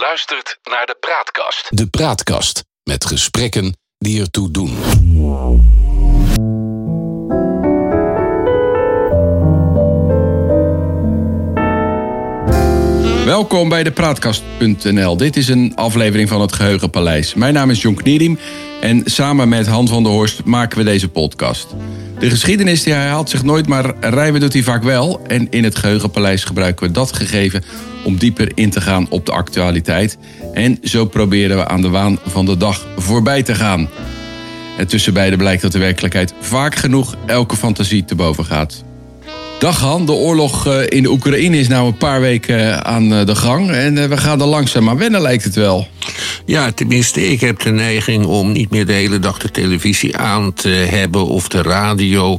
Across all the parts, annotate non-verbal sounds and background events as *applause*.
luistert naar de Praatkast. De Praatkast met gesprekken die ertoe doen. Welkom bij de Praatkast.nl. Dit is een aflevering van het Geheugenpaleis. Mijn naam is John Knierim en samen met Han van der Horst maken we deze podcast. De geschiedenis die herhaalt zich nooit, maar rijmen doet hij vaak wel. En in het Geheugenpaleis gebruiken we dat gegeven om dieper in te gaan op de actualiteit. En zo proberen we aan de waan van de dag voorbij te gaan. En tussen beiden blijkt dat de werkelijkheid vaak genoeg elke fantasie te boven gaat. Dag Han, de oorlog eh, in de Oekraïne is nou een paar weken aan eh, de gang. En eh, we gaan er langzaam aan wennen, lijkt het wel. Ja, tenminste, ik heb de neiging om niet meer de hele dag de televisie aan te hebben of de radio.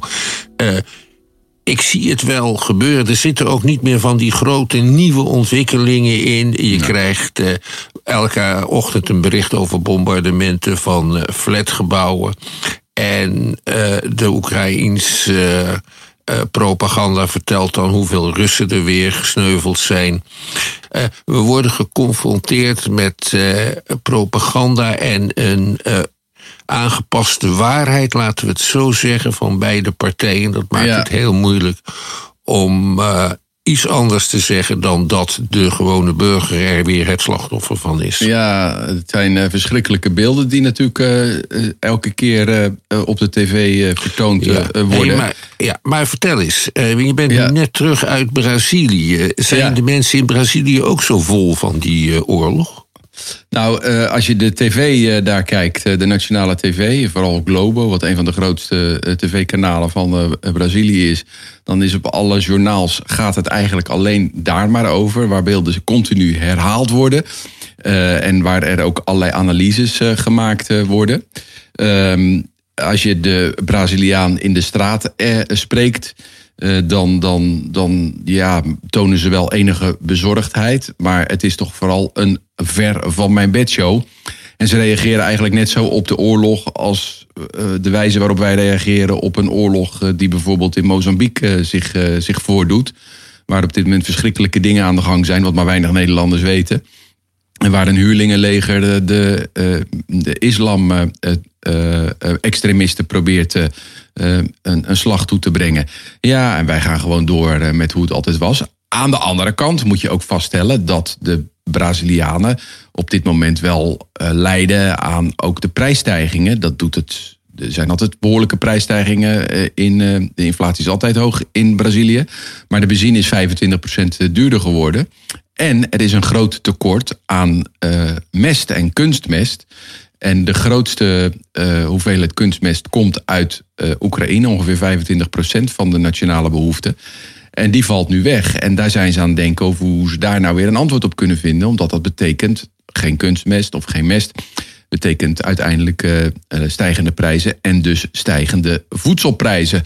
ik zie het wel gebeuren. Er zitten ook niet meer van die grote nieuwe ontwikkelingen in. Je krijgt elke ochtend een bericht over bombardementen van flatgebouwen. En de Oekraïense uh, propaganda vertelt dan hoeveel Russen er weer gesneuveld zijn. Uh, we worden geconfronteerd met uh, propaganda en een aangepaste waarheid, laten we het zo zeggen, van beide partijen. Dat maakt het heel moeilijk om iets anders te zeggen dan dat de gewone burger er weer het slachtoffer van is. Ja, het zijn uh, verschrikkelijke beelden die natuurlijk uh, elke keer op de tv vertoond worden. maar, ja, maar vertel eens, je bent net terug uit Brazilië. Zijn de mensen in Brazilië ook zo vol van die oorlog? Nou, uh, als je de tv uh, daar kijkt, uh, de nationale tv, vooral Globo, wat een van de grootste tv-kanalen van Brazilië is, dan is op alle journaals gaat het eigenlijk alleen daar maar over, waar beelden continu herhaald worden en waar er ook allerlei analyses gemaakt worden. Ehm, als je de Braziliaan in de straat spreekt, uh, dan, dan, dan ja, tonen ze wel enige bezorgdheid. Maar het is toch vooral een ver van mijn bedshow. En ze reageren eigenlijk net zo op de oorlog als uh, de wijze waarop wij reageren op een oorlog die bijvoorbeeld in Mozambique zich, zich voordoet. Waar op dit moment verschrikkelijke dingen aan de gang zijn, wat maar weinig Nederlanders weten. Waar een huurlingenleger de, de, de islam extremisten probeert uh, een, een slag toe te brengen. Ja, en wij gaan gewoon door met hoe het altijd was. Aan de andere kant moet je ook vaststellen dat de Brazilianen op dit moment wel lijden aan ook de prijsstijgingen. Dat doet het. Er zijn altijd behoorlijke prijsstijgingen. In, de inflatie is altijd hoog in Brazilië. Maar de benzine is 25% duurder geworden. En er is een groot tekort aan mest en kunstmest. En de grootste hoeveelheid kunstmest komt uit Oekraïne, ongeveer 25% van de nationale behoefte. En die valt nu weg. En daar zijn ze aan het denken over hoe ze daar nou weer een antwoord op kunnen vinden. Omdat dat betekent geen kunstmest of geen mest. Betekent uiteindelijk uh, stijgende prijzen en dus stijgende voedselprijzen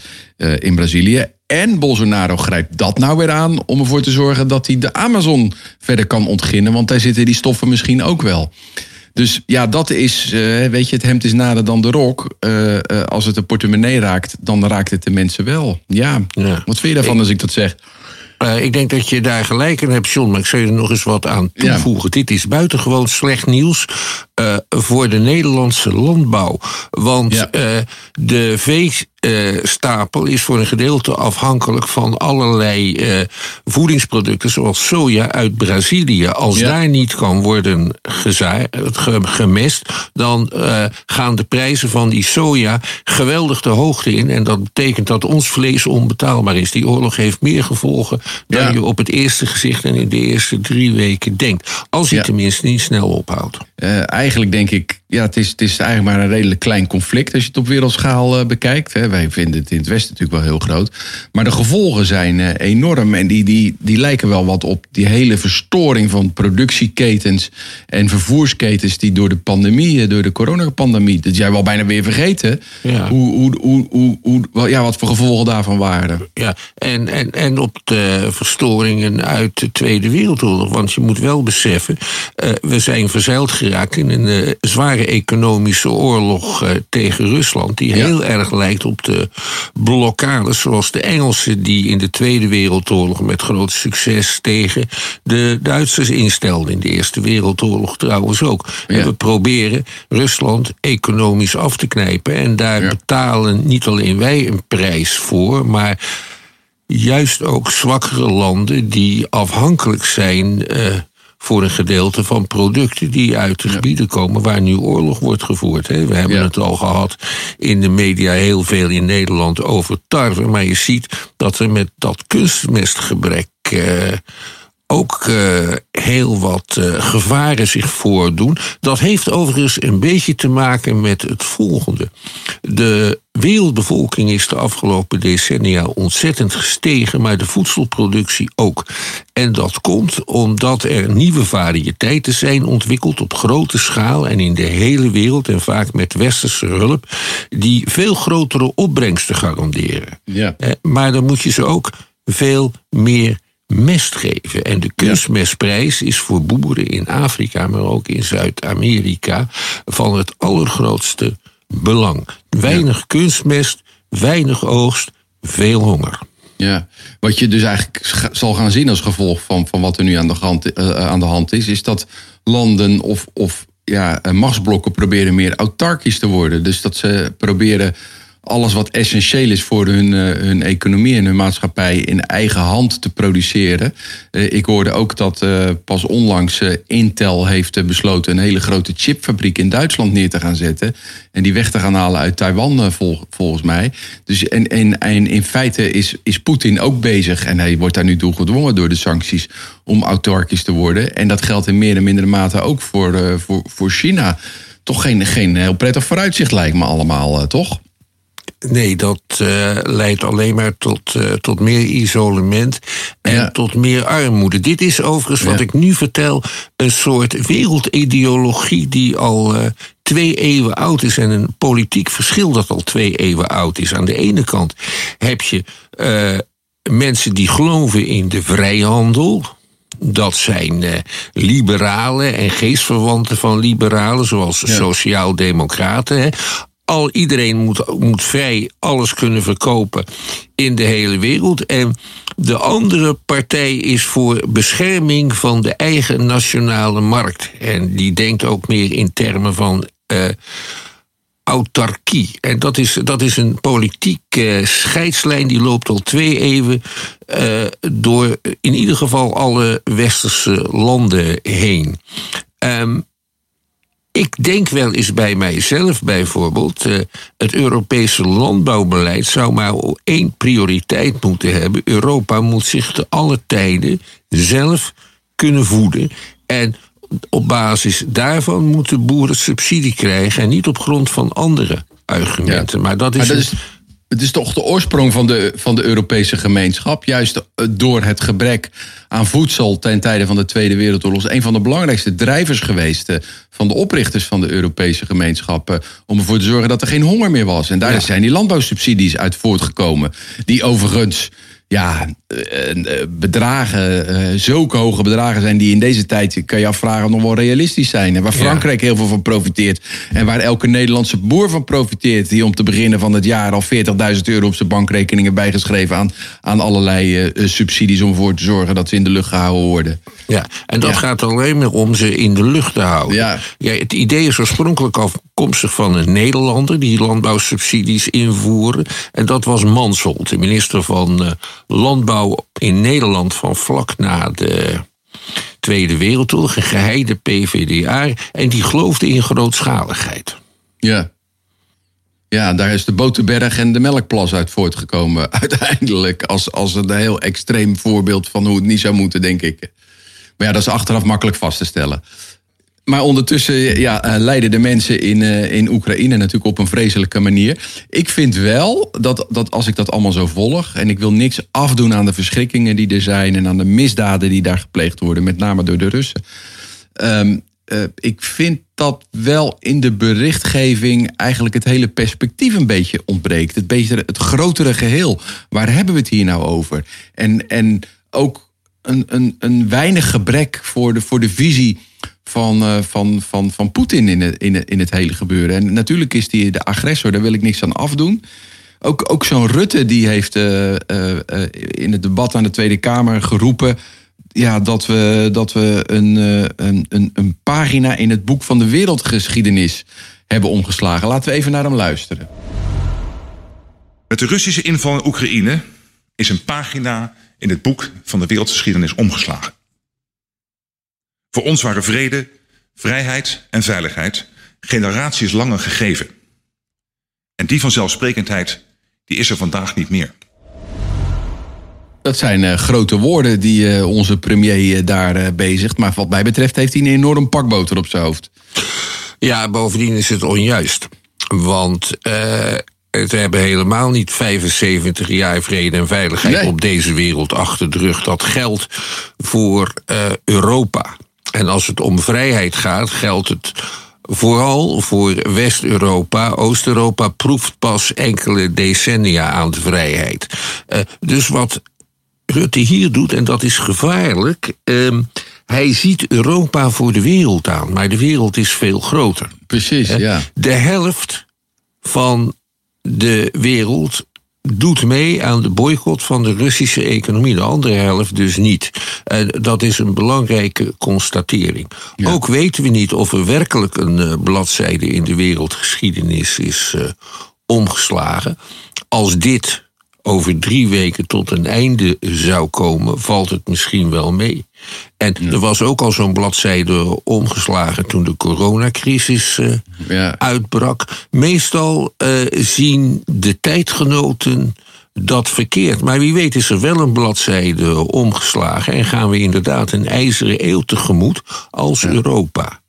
in Brazilië. En Bolsonaro grijpt dat nou weer aan om ervoor te zorgen dat hij de Amazon verder kan ontginnen. Want daar zitten die stoffen misschien ook wel. Dus ja, dat is, uh, weet je, het hemd is nader dan de rok. Als het de portemonnee raakt, dan raakt het de mensen wel. Ja, ja. wat vind je daarvan als ik dat zeg? ik denk dat je daar gelijk in hebt, John, maar ik zou er nog eens wat aan toevoegen. Dit is buitengewoon slecht nieuws voor de Nederlandse landbouw. Want de vee uh, stapel is voor een gedeelte afhankelijk van allerlei uh, voedingsproducten, zoals soja uit Brazilië. Als daar niet kan worden gemest, dan gaan de prijzen van die soja geweldig de hoogte in. En dat betekent dat ons vlees onbetaalbaar is. Die oorlog heeft meer gevolgen dan ja. je op het eerste gezicht en in de eerste drie weken denkt. Als hij tenminste niet snel ophoudt. Eigenlijk denk ik, ja, het is, het is eigenlijk maar een redelijk klein conflict als je het op wereldschaal bekijkt. Hè wij vinden het in het Westen natuurlijk wel heel groot. Maar de gevolgen zijn uh, enorm. En die, die, die lijken wel wat op die hele verstoring van productieketens en vervoersketens die door de pandemie, eh, door de coronapandemie, dat jij wel bijna weer vergeten ja. hoe, hoe, hoe, hoe, hoe, ja, wat voor gevolgen daarvan waren. Ja, en, en, en op de verstoringen uit de Tweede Wereldoorlog. Want je moet wel beseffen, uh, we zijn verzeild geraakt in een zwaar zware economische oorlog eh, tegen Rusland, die heel erg lijkt op de blokkades zoals de Engelsen die in de Tweede Wereldoorlog met groot succes tegen de Duitsers instelden. In de Eerste Wereldoorlog trouwens ook. En we proberen Rusland economisch af te knijpen en daar betalen niet alleen wij een prijs voor, maar juist ook zwakkere landen die afhankelijk zijn uh, voor een gedeelte van producten die uit de gebieden komen waar nu oorlog wordt gevoerd. We hebben het al gehad in de media heel veel in Nederland over tarwe, maar je ziet dat er met dat kunstmestgebrek. Uh, ook uh, heel wat uh, gevaren zich voordoen. Dat heeft overigens een beetje te maken met het volgende. De wereldbevolking is de afgelopen decennia ontzettend gestegen, maar de voedselproductie ook. En dat komt omdat er nieuwe variëteiten zijn ontwikkeld op grote schaal en in de hele wereld en vaak met westerse hulp, die veel grotere opbrengsten garanderen. Ja. Eh, maar dan moet je ze ook veel meer mest geven. En de kunstmestprijs is voor boeren in Afrika, maar ook in Zuid-Amerika, van het allergrootste belang. Weinig kunstmest, weinig oogst, veel honger. Ja, wat je dus eigenlijk zal gaan zien als gevolg van, van wat er nu aan de, hand, uh, aan de hand is, is dat landen of, of ja, machtsblokken proberen meer autarkisch te worden. Dus dat ze proberen alles wat essentieel is voor hun, uh, hun economie en hun maatschappij in eigen hand te produceren. Uh, ik hoorde ook dat uh, pas onlangs Intel heeft besloten een hele grote chipfabriek in Duitsland neer te gaan zetten. En die weg te gaan halen uit Taiwan vol, volgens mij. Dus en, en, en in feite is, is Poetin ook bezig. En hij wordt daar nu toe gedwongen door de sancties om autarkisch te worden. En dat geldt in meer en mindere mate ook voor, voor, voor China. Toch geen, geen heel prettig vooruitzicht lijkt me allemaal, toch? Nee, dat uh, leidt alleen maar tot, uh, tot meer isolement en ja. tot meer armoede. Dit is overigens wat ik nu vertel, een soort wereldideologie die al uh, twee eeuwen oud is en een politiek verschil dat al twee eeuwen oud is. Aan de ene kant heb je mensen die geloven in de vrijhandel. Dat zijn uh, liberalen en geestverwanten van liberalen, zoals ja. sociaal-democraten al iedereen moet, moet vrij alles kunnen verkopen in de hele wereld. En de andere partij is voor bescherming van de eigen nationale markt. En die denkt ook meer in termen van. Uh, autarkie. En dat is, dat is een politieke scheidslijn die loopt al twee eeuwen uh, door in ieder geval alle westerse landen heen. Um, ik denk wel eens bij mijzelf bijvoorbeeld, uh, het Europese landbouwbeleid zou maar één prioriteit moeten hebben. Europa moet zich te alle tijden zelf kunnen voeden. En op basis daarvan moeten boeren subsidie krijgen en niet op grond van andere argumenten. Maar dat is. Maar dat is het is toch de oorsprong van de, van de Europese gemeenschap. Juist eh, door het gebrek aan voedsel ten tijde van de Tweede Wereldoorlog. is een van de belangrijkste drijvers geweest eh, van de oprichters van de Europese gemeenschappen. Om ervoor te zorgen dat er geen honger meer was. En daar ja. zijn die landbouwsubsidies uit voortgekomen. Die overigens ja, eh, eh, bedragen, eh, zulke hoge bedragen zijn die in deze tijd, kan je afvragen, nog wel realistisch zijn. En waar Frankrijk heel veel van profiteert. En waar elke Nederlandse boer van profiteert, die om te beginnen van het jaar al 40.000 euro op zijn bankrekeningen bijgeschreven aan, aan allerlei uh, subsidies om ervoor te zorgen dat ze in de lucht gehouden worden. Ja, en dat ja. gaat alleen maar om ze in de lucht te houden. Ja. Ja, het idee is oorspronkelijk afkomstig van een Nederlander die landbouwsubsidies invoeren. En dat was Mansholt, de minister van uh, Landbouw in Nederland van vlak na de Tweede Wereldoorlog. Een geheide PVDA. En die geloofde in grootschaligheid. Ja. Ja, daar is de Boterberg en de Melkplas uit voortgekomen. *laughs* Uiteindelijk als, als een heel extreem voorbeeld van hoe het niet zou moeten, denk ik. Maar ja, dat is achteraf makkelijk vast te stellen. Maar ondertussen ja, uh, lijden de mensen in, uh, in Oekraïne natuurlijk op een vreselijke manier. Ik vind wel dat, dat als ik dat allemaal zo volg. en ik wil niks afdoen aan de verschrikkingen die er zijn. en aan de misdaden die daar gepleegd worden, met name door de Russen. Um, uh, ik vind dat wel in de berichtgeving eigenlijk het hele perspectief een beetje ontbreekt. Het, betere, het grotere geheel. Waar hebben we het hier nou over? En, en ook een, een, een weinig gebrek voor de, voor de visie van, uh, van, van, van Poetin in het, in, in het hele gebeuren. En natuurlijk is hij de agressor, daar wil ik niks aan afdoen. Ook, ook zo'n Rutte die heeft uh, in het debat aan de Tweede Kamer geroepen. Ja, dat we, dat we een, een, een, een pagina in het boek van de wereldgeschiedenis hebben omgeslagen. Laten we even naar hem luisteren. Met de Russische inval in Oekraïne is een pagina in het boek van de wereldgeschiedenis omgeslagen. Voor ons waren vrede, vrijheid en veiligheid generaties lang een gegeven. En die vanzelfsprekendheid die is er vandaag niet meer. Dat zijn uh, grote woorden die uh, onze premier uh, daar bezigt. Maar wat mij betreft heeft hij een enorm pakboter op zijn hoofd. Ja, bovendien is het onjuist. Want we hebben helemaal niet 75 jaar vrede en veiligheid nee. op deze wereld achter de rug. Dat geldt voor Europa. En als het om vrijheid gaat, geldt het vooral voor West-Europa. Oost-Europa proeft pas enkele decennia aan de vrijheid. Uh, dus wat Rutte hier doet, en dat is gevaarlijk. Uh, hij ziet Europa voor de wereld aan, maar de wereld is veel groter. Precies, ja. De helft van de wereld doet mee aan de boycott van de Russische economie. De andere helft dus niet. En dat is een belangrijke constatering. Ja. Ook weten we niet of er werkelijk een uh, bladzijde in de wereldgeschiedenis is uh, omgeslagen. Als dit over drie weken tot een einde zou komen, valt het misschien wel mee. En ja. er was ook al zo'n bladzijde omgeslagen toen de coronacrisis uh, ja. uitbrak. Meestal uh, zien de tijdgenoten dat verkeerd. Maar wie weet is er wel een bladzijde omgeslagen en gaan we inderdaad een ijzeren eeuw tegemoet als ja. Europa.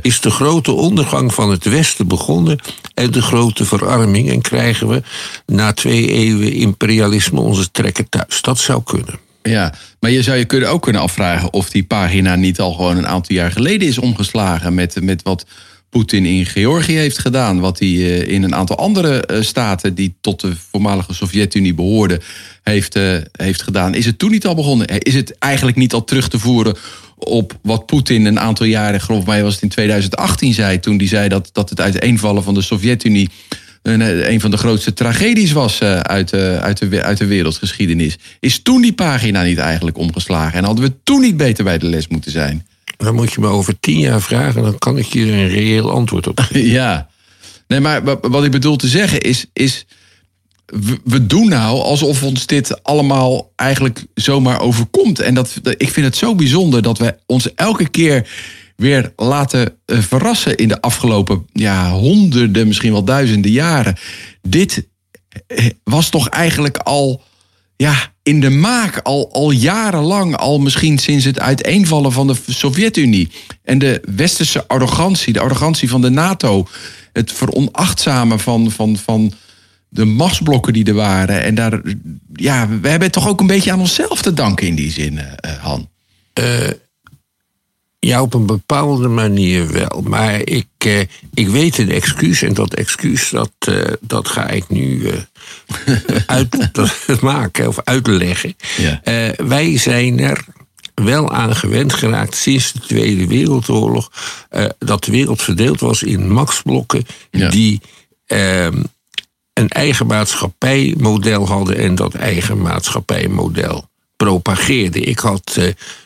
Is de grote ondergang van het Westen begonnen en de grote verarming en krijgen we na twee eeuwen imperialisme onze trekken thuis? Dat zou kunnen. Ja, maar je zou je kunnen ook kunnen afvragen of die pagina niet al gewoon een aantal jaar geleden is omgeslagen met, met wat Poetin in Georgië heeft gedaan, wat hij in een aantal andere staten die tot de voormalige Sovjet-Unie behoorden, heeft, heeft gedaan. Is het toen niet al begonnen? Is het eigenlijk niet al terug te voeren op wat Poetin een aantal jaren, geloof mij was het in 2018, zei. Toen hij zei dat, dat het uiteenvallen van de Sovjet-Unie een, een van de grootste tragedies was uh, uit, uh, uit, de, uit de wereldgeschiedenis. Is toen die pagina niet eigenlijk omgeslagen? En hadden we toen niet beter bij de les moeten zijn? Dan moet je me over tien jaar vragen, dan kan ik je er een reëel antwoord op geven. *laughs* ja. Nee, maar wat ik bedoel te zeggen is. is we doen nou alsof ons dit allemaal eigenlijk zomaar overkomt. En dat, ik vind het zo bijzonder dat we ons elke keer weer laten verrassen in de afgelopen ja, honderden, misschien wel duizenden jaren. Dit was toch eigenlijk al ja, in de maak, al, al jarenlang, al misschien sinds het uiteenvallen van de Sovjet-Unie. En de westerse arrogantie, de arrogantie van de NATO, het veronachtzamen van. van, van de machtsblokken die er waren. En daar, ja, we hebben het toch ook een beetje aan onszelf te danken in die zin, uh, Han. Uh, ja, op een bepaalde manier wel. Maar ik, uh, ik weet een excuus en dat excuus dat, dat ga ik nu *laughs* uitmaken of uitleggen. Ja. wij zijn er wel aan gewend geraakt sinds de Tweede Wereldoorlog dat de wereld verdeeld was in machtsblokken ja. die ehm, een eigen maatschappijmodel hadden en dat eigen maatschappijmodel propageerde. Ik had uh,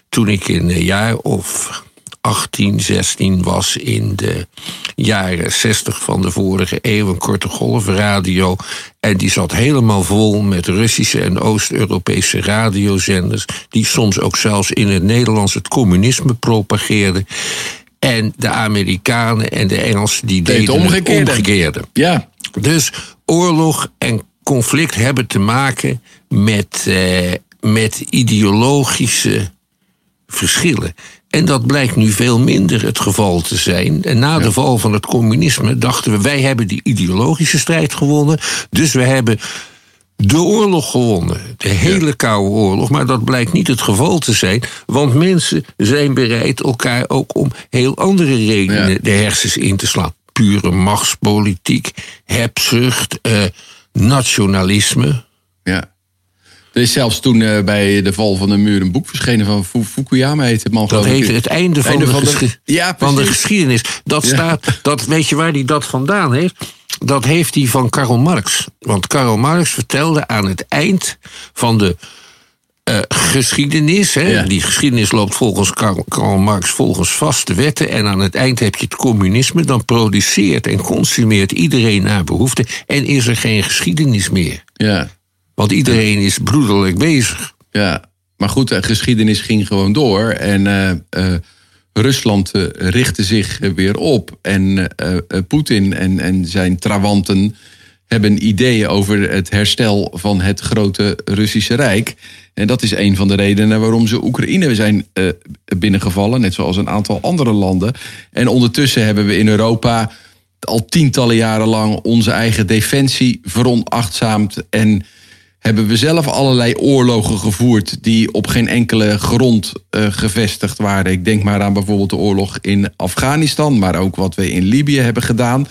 toen ik in een jaar of 18, 16 was in de jaren 60 van de vorige eeuw, een korte golfradio. En die zat helemaal vol met Russische en Oost-Europese radiozenders, die soms ook zelfs in het Nederlands het communisme propageerden. En de Amerikanen en de Engelsen die deden het omgekeerde. omgekeerde. Ja. Dus oorlog en conflict hebben te maken met, eh, met ideologische verschillen. En dat blijkt nu veel minder het geval te zijn. En na de val van het communisme dachten we: wij hebben die ideologische strijd gewonnen. Dus we hebben de oorlog gewonnen. De hele Koude Oorlog. Maar dat blijkt niet het geval te zijn. Want mensen zijn bereid elkaar ook om heel andere redenen ja. de hersens in te slaan pure machtspolitiek, hebzucht, uh, nationalisme. Ja. Er is zelfs toen uh, bij de val van de muur een boek verschenen van Fukuyama heet het man. Dat heet het einde van, Einde de, van de- Ja, van de geschiedenis. Dat Ja. staat, dat, weet je waar hij dat vandaan heeft? Dat heeft hij van Karl Marx. Want Karl Marx vertelde aan het eind van de eh, geschiedenis. Hè, Ja. Die geschiedenis loopt volgens Karl, Karl Marx volgens vaste wetten. En aan het eind heb je het communisme. Dan produceert en consumeert iedereen naar behoefte. En is er geen geschiedenis meer. Ja, Want iedereen is broederlijk bezig. ja. Maar goed, de geschiedenis ging gewoon door. En eh, eh, Rusland richtte zich weer op. En Poetin en, en zijn trawanten hebben ideeën over het herstel van het grote Russische Rijk. En dat is een van de redenen waarom ze Oekraïne zijn eh, binnengevallen, net zoals een aantal andere landen. En ondertussen hebben we in Europa al tientallen jaren lang onze eigen defensie veronachtzaamd. En hebben we zelf allerlei oorlogen gevoerd die op geen enkele grond eh, gevestigd waren. Ik denk maar aan bijvoorbeeld de oorlog in Afghanistan, maar ook wat we in Libië hebben gedaan.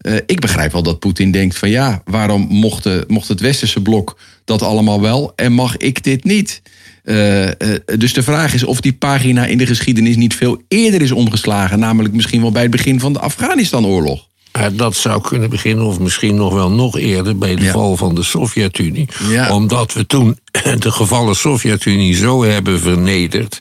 Eh, ik begrijp wel dat Poetin denkt van ja, waarom mocht, de- mocht het westerse blok dat allemaal wel en mag ik dit niet? Eh, eh, dus de vraag is of die pagina in de geschiedenis niet veel eerder is omgeslagen, namelijk misschien wel bij het begin van de Afghanistan-oorlog. Dat zou kunnen beginnen, of misschien nog wel nog eerder, bij de Ja. val van de Sovjet-Unie. Ja. Omdat we toen *clears throat* de gevallen Sovjet-Unie zo hebben vernederd.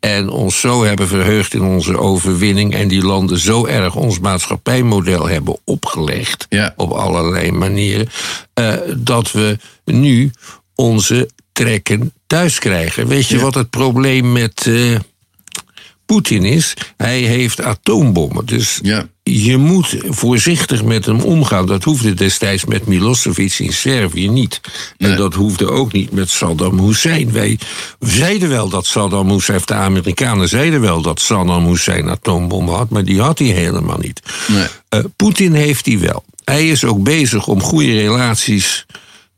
En ons zo hebben verheugd in onze overwinning. En die landen zo erg ons maatschappijmodel hebben opgelegd. Ja. Op allerlei manieren. eh, dat we nu onze trekken thuis krijgen. Weet je Ja. wat het probleem met. eh, Poetin is, hij heeft atoombommen. Dus Ja. je moet voorzichtig met hem omgaan. Dat hoefde destijds met Milosevic in Servië niet. En Nee. dat hoefde ook niet met Saddam Hussein. Wij zeiden wel dat Saddam Hussein, de Amerikanen zeiden wel dat Saddam Hussein atoombommen had, maar die had hij helemaal niet. Nee. Eh, Poetin heeft die wel. Hij is ook bezig om goede relaties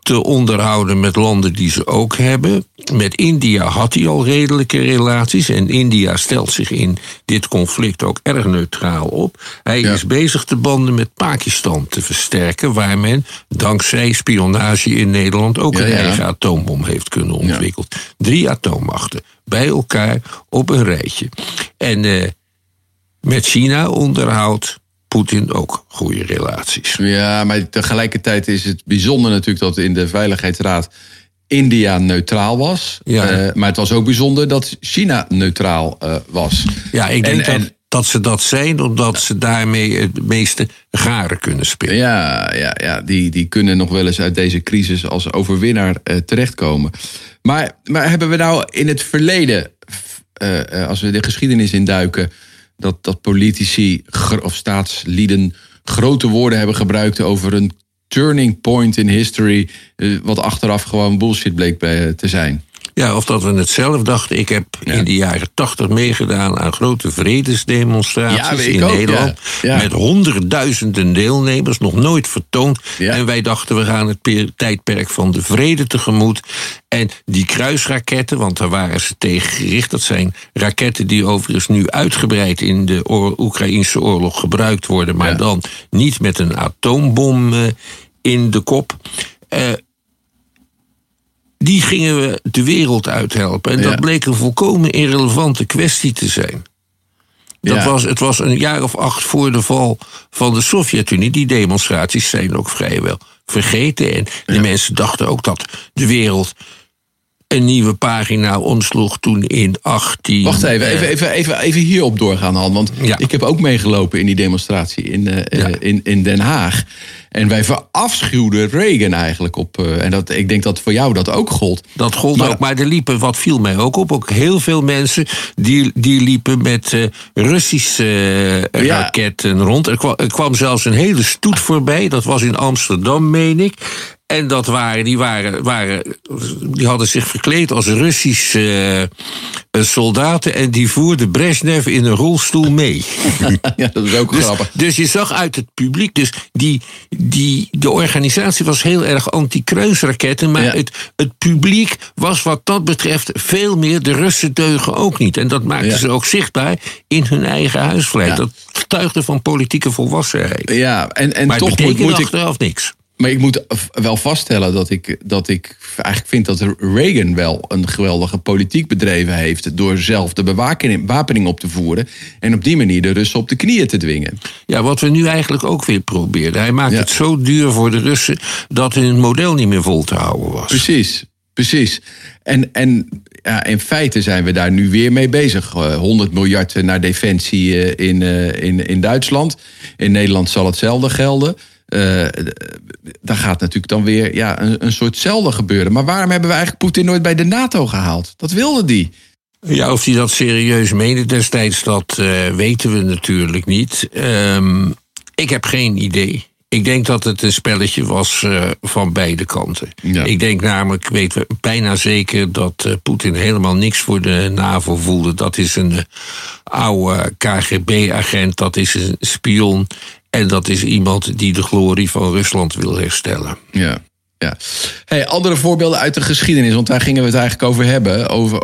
te onderhouden met landen die ze ook hebben. Met India had hij al redelijke relaties. En India stelt zich in dit conflict ook erg neutraal op. Hij Ja. is bezig de banden met Pakistan te versterken. Waar men dankzij spionage in Nederland ook Ja, een ja. eigen atoombom heeft kunnen ontwikkelen. Drie atoommachten bij elkaar op een rijtje. En eh, met China onderhoudt Poetin ook goede relaties. Ja, maar tegelijkertijd is het bijzonder natuurlijk dat in de Veiligheidsraad India neutraal was. Ja. Eh, maar het was ook bijzonder dat China neutraal eh, was. Ja, ik denk En- dat, en- dat ze dat zijn omdat ze daarmee het meeste garen kunnen spelen. Ja, ja, ja die, die kunnen nog wel eens uit deze crisis als overwinnaar eh, terechtkomen. Maar, maar hebben we nou in het verleden, als we de geschiedenis induiken, dat, dat politici of staatslieden grote woorden hebben gebruikt over een turning point in history, eh, wat achteraf gewoon bullshit bleek bij- te zijn? Ja, of dat we het zelf dachten. Ik heb Ja. in de jaren tachtig meegedaan aan grote vredesdemonstraties Ja, in ook, Nederland. ja. Met honderdduizenden deelnemers, nog nooit vertoond. En wij dachten, we gaan het per- tijdperk van de vrede tegemoet. En die kruisraketten, want daar waren ze tegen gericht. Dat zijn raketten die overigens nu uitgebreid in de oor- Oekraïnse oorlog gebruikt worden. Maar dan niet met een atoombom eh, in de kop. Eh, die gingen we de wereld uithelpen. En Ja. dat bleek een volkomen irrelevante kwestie te zijn. Dat Ja. was, het was een jaar of acht voor de val van de Sovjet-Unie. Die demonstraties zijn ook vrijwel vergeten. En de mensen dachten ook dat de wereld een nieuwe pagina omsloeg toen in 18... Wacht even, eh, even, even, even, even hierop doorgaan, Han. Want Ja. ik heb ook meegelopen in die demonstratie in, eh, Ja. eh, in, in Den Haag. En wij verafschuwden Reagan eigenlijk op. en dat, ik denk dat voor jou dat ook gold. Dat gold Maar- ook, maar er liepen, wat viel mij ook op, ook heel veel mensen die, die liepen met Russische Ja. raketten rond. Er kwam, er kwam zelfs een hele stoet voorbij, dat was in Amsterdam, meen ik. En dat waren, die, waren, waren, die hadden zich verkleed als Russische eh, soldaten en die voerden Brezhnev in een rolstoel mee. *laughs* ja, dat is ook Dus, grappig. dus je zag uit het publiek, dus die, die, de organisatie was heel erg anti-kruisraketten, maar Ja. het, het publiek was wat dat betreft veel meer de Russen deugen ook niet. En dat maakten Ja. ze ook zichtbaar in hun eigen huisvleit. Ja. Dat getuigde van politieke volwassenheid. Ja, en, en maar toch moet, moet ik. achteraf niks. Maar ik moet wel vaststellen dat ik, dat ik eigenlijk vind dat Reagan wel een geweldige politiek bedreven heeft. door zelf de bewapening op te voeren. en op die manier de Russen op de knieën te dwingen. Ja, wat we nu eigenlijk ook weer proberen. Hij maakt het zo duur voor de Russen dat hun model niet meer vol te houden was. Precies, precies. En, en ja, in feite zijn we daar nu weer mee bezig. 100 eh, miljard naar defensie eh, in, eh, in, in Duitsland. In Nederland zal hetzelfde gelden. Uh, daar gaat natuurlijk dan weer ja, een, een soortzelfde gebeuren. Maar waarom hebben we eigenlijk Poetin nooit bij de NATO gehaald? Dat wilde die. Ja, of hij dat serieus meende destijds, dat uh, weten we natuurlijk niet. Um, ik heb geen idee. Ik denk dat het een spelletje was uh, van beide kanten. Ja. Ik denk namelijk, weet we bijna zeker dat uh, Poetin helemaal niks voor de NAVO voelde. Dat is een oude KGB-agent, dat is een spion. En dat is iemand die de glorie van Rusland wil herstellen. Ja. Ja. Hey, andere voorbeelden uit de geschiedenis, want daar gingen we het eigenlijk over hebben. Over,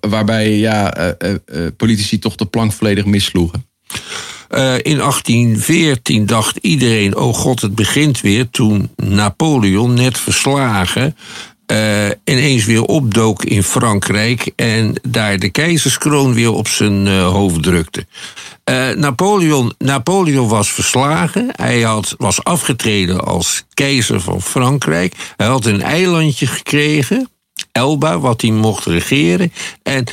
waarbij ja, uh, uh, politici toch de plank volledig missloegen. Uh, in 1814 dacht iedereen: oh god, het begint weer. Toen Napoleon, net verslagen, uh, ineens weer opdook in Frankrijk en daar de keizerskroon weer op zijn uh, hoofd drukte. Uh, Napoleon, Napoleon was verslagen. Hij had, was afgetreden als keizer van Frankrijk. Hij had een eilandje gekregen, Elba, wat hij mocht regeren. En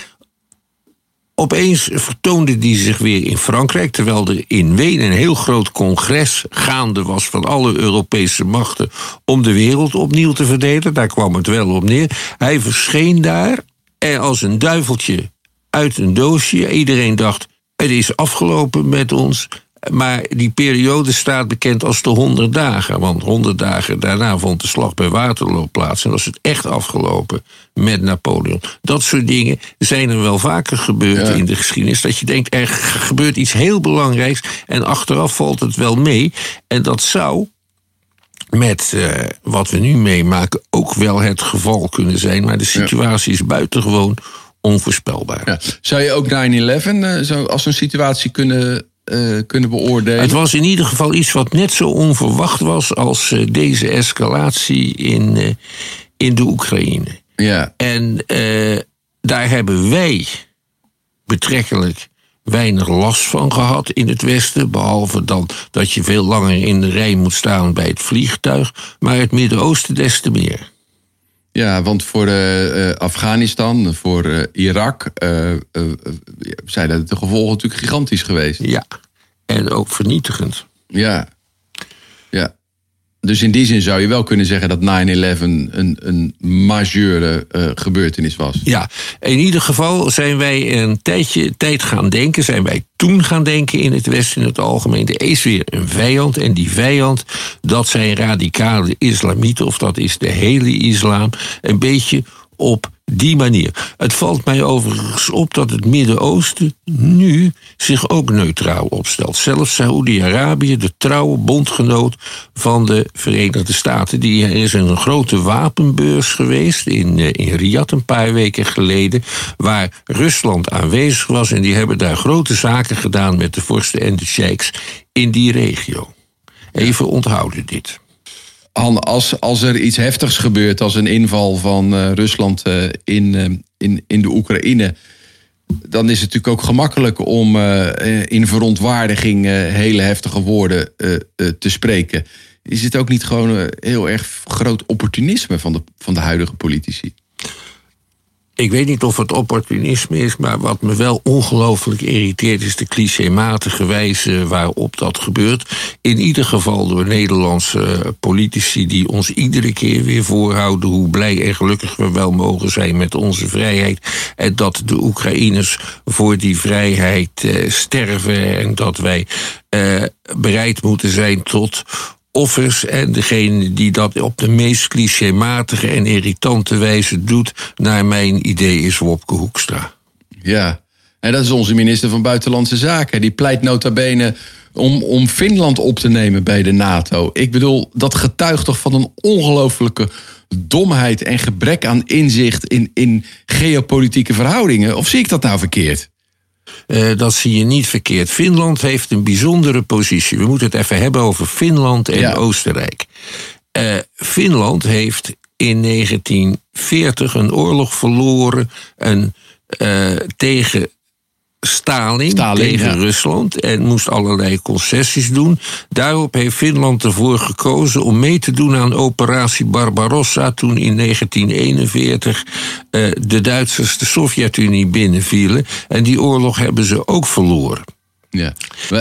Opeens vertoonde die zich weer in Frankrijk, terwijl er in Wenen een heel groot congres gaande was van alle Europese machten om de wereld opnieuw te verdelen. Daar kwam het wel op neer. Hij verscheen daar en als een duiveltje uit een doosje. Iedereen dacht: het is afgelopen met ons. Maar die periode staat bekend als de 100 dagen. Want 100 dagen daarna vond de slag bij Waterloo plaats. En was het echt afgelopen met Napoleon. Dat soort dingen zijn er wel vaker gebeurd in de geschiedenis. Dat je denkt, er gebeurt iets heel belangrijks. En achteraf valt het wel mee. En dat zou met uh, wat we nu meemaken ook wel het geval kunnen zijn. Maar de situatie is buitengewoon onvoorspelbaar. Ja. Zou je ook 9-11 uh, als een situatie kunnen uh, kunnen beoordelen. Het was in ieder geval iets wat net zo onverwacht was als uh, deze escalatie in, uh, in de Oekraïne. Ja. En daar hebben wij betrekkelijk weinig last van gehad in het Westen. Behalve dan dat je veel langer in de rij moet staan bij het vliegtuig. Maar het Midden-Oosten des te meer. Ja, want voor uh, Afghanistan, voor uh, Irak zijn de gevolgen natuurlijk gigantisch geweest. Ja, en ook vernietigend. Ja, ja. Dus in die zin zou je wel kunnen zeggen dat 9-11 een, een majeure uh, gebeurtenis was. Ja, in ieder geval zijn wij een tijdje tijd gaan denken, zijn wij toen gaan denken in het Westen in het algemeen. Er is weer een vijand en die vijand, dat zijn radicale islamieten of dat is de hele islam. Een beetje op die manier. Het valt mij overigens op dat het Midden-Oosten nu zich ook neutraal opstelt. Zelfs Saoedi-Arabië, de trouwe bondgenoot van de Verenigde Staten. Die, er is een grote wapenbeurs geweest in, eh, in Riyadh een paar weken geleden. Waar Rusland aanwezig was. En die hebben daar grote zaken gedaan met de vorsten en de sheiks in die regio. Even onthouden dit. Han, als, als er iets heftigs gebeurt, als een inval van uh, Rusland uh, in, uh, in, in de Oekraïne, dan is het natuurlijk ook gemakkelijk om in verontwaardiging hele heftige woorden te spreken. Is het ook niet gewoon heel erg groot opportunisme van de, van de huidige politici? Ik weet niet of het opportunisme is, maar wat me wel ongelooflijk irriteert, is de clichématige wijze waarop dat gebeurt. In ieder geval door Nederlandse politici die ons iedere keer weer voorhouden hoe blij en gelukkig we wel mogen zijn met onze vrijheid. En dat de Oekraïners voor die vrijheid eh, sterven en dat wij eh, bereid moeten zijn tot offers en degene die dat op de meest clichématige en irritante wijze doet, naar mijn idee is Wopke Hoekstra. Ja, en dat is onze minister van Buitenlandse Zaken. Die pleit nota bene om, om Finland op te nemen bij de NATO. Ik bedoel, dat getuigt toch van een ongelofelijke domheid en gebrek aan inzicht in, in geopolitieke verhoudingen? Of zie ik dat nou verkeerd? Uh, dat zie je niet verkeerd. Finland heeft een bijzondere positie. We moeten het even hebben over Finland en Oostenrijk. Eh, Finland heeft in 1940 een oorlog verloren en, eh, tegen Stalin, Stalin, tegen ja. Rusland en moest allerlei concessies doen. Daarop heeft Finland ervoor gekozen om mee te doen aan operatie Barbarossa toen in 1941 eh, de Duitsers de Sovjet-Unie binnenvielen. En die oorlog hebben ze ook verloren. Ja.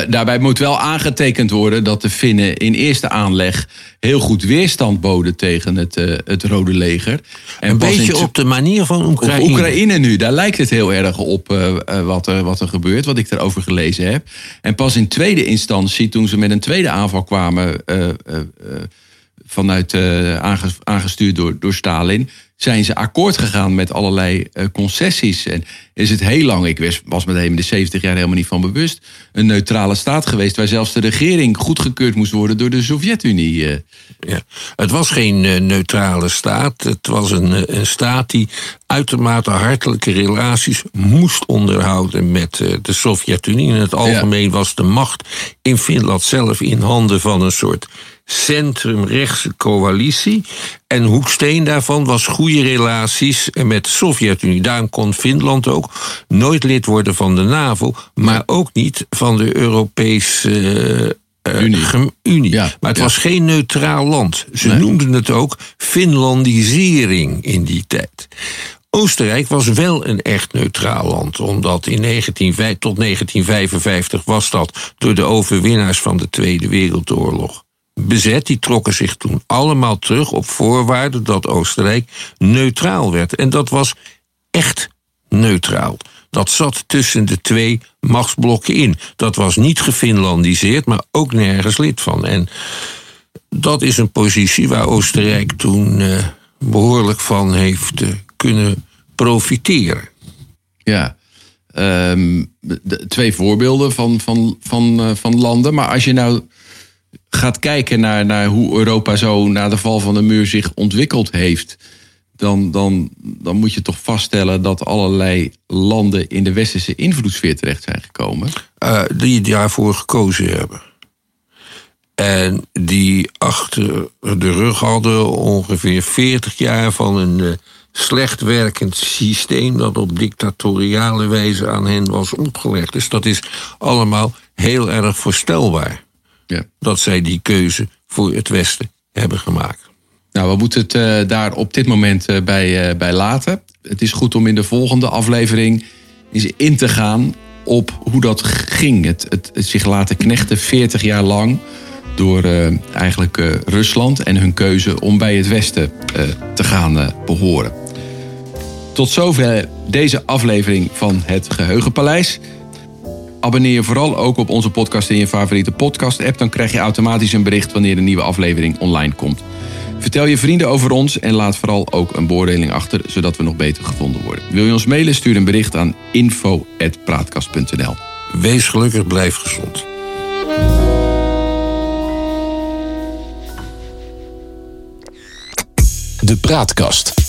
Daarbij moet wel aangetekend worden dat de Finnen in eerste aanleg heel goed weerstand boden tegen het, eh, het Rode Leger. En Een beetje op de manier van op Oekraïne. Oekraïne nu, daar lijkt het heel erg op eh, eh, wat, er, wat er gebeurt, wat ik erover gelezen heb. En pas in tweede instantie, toen ze met een tweede aanval kwamen, vanuit, eh, aange- aangestuurd door, door Stalin, zijn ze akkoord gegaan met allerlei eh, concessies. En is het heel lang, ik was, was me in de 70 jaar helemaal niet van bewust, een neutrale staat geweest waar zelfs de regering goedgekeurd moest worden door de Sovjet-Unie. eh. Ja. Het was geen neutrale staat. Het was een, een staat die uitermate hartelijke relaties moest onderhouden met de Sovjet-Unie. In het algemeen was de macht in Finland zelf in handen van een soort centrumrechtse coalitie. En hoeksteen daarvan was goede relaties met de Sovjet-Unie. Daarom kon Finland ook nooit lid worden van de NAVO, maar ook niet van de Europese eh, eh, Unie. gem- Unie. Ja, maar het ja. was geen neutraal land. Ze Nee. noemden het ook Finlandisering in die tijd. Oostenrijk was wel een echt neutraal land, omdat in 19, tot 1955 was dat door de overwinnaars van de Tweede Wereldoorlog bezet. Die trokken zich toen allemaal terug op voorwaarde dat Oostenrijk neutraal werd. En dat was echt neutraal. Dat zat tussen de twee machtsblokken in. Dat was niet gefinlandiseerd, maar ook nergens lid van. En dat is een positie waar Oostenrijk toen eh, behoorlijk van heeft eh, kunnen profiteren. Ja. Ehm, twee voorbeelden van, van, van, eh, van landen. Maar als je nou gaat kijken naar, naar hoe Europa zo na de val van de muur zich ontwikkeld heeft. Dan, dan, dan moet je toch vaststellen dat allerlei landen in de westerse invloedssfeer terecht zijn gekomen. eh, die daarvoor gekozen hebben. En die achter de rug hadden ongeveer 40 jaar van een eh, slecht werkend systeem dat op dictatoriale wijze aan hen was opgelegd. Dus dat is allemaal heel erg voorstelbaar Ja. dat zij die keuze voor het Westen hebben gemaakt. Nou, we moeten het eh, daar op dit moment eh, bij, eh, bij laten. Het is goed om in de volgende aflevering eens in te gaan op hoe dat ging. Het, het, het zich laten knechten 40 jaar lang door eigenlijk Rusland en hun keuze om bij het Westen te gaan eh, behoren. Tot zover deze aflevering van Het Geheugenpaleis. Abonneer je vooral ook op onze podcast in je favoriete podcast-app. Dan krijg je automatisch een bericht wanneer een nieuwe aflevering online komt. Vertel je vrienden over ons en laat vooral ook een beoordeling achter, zodat we nog beter gevonden worden. Wil je ons mailen? Stuur een bericht aan info.praatkast.nl. Wees gelukkig, blijf gezond. De Praatkast.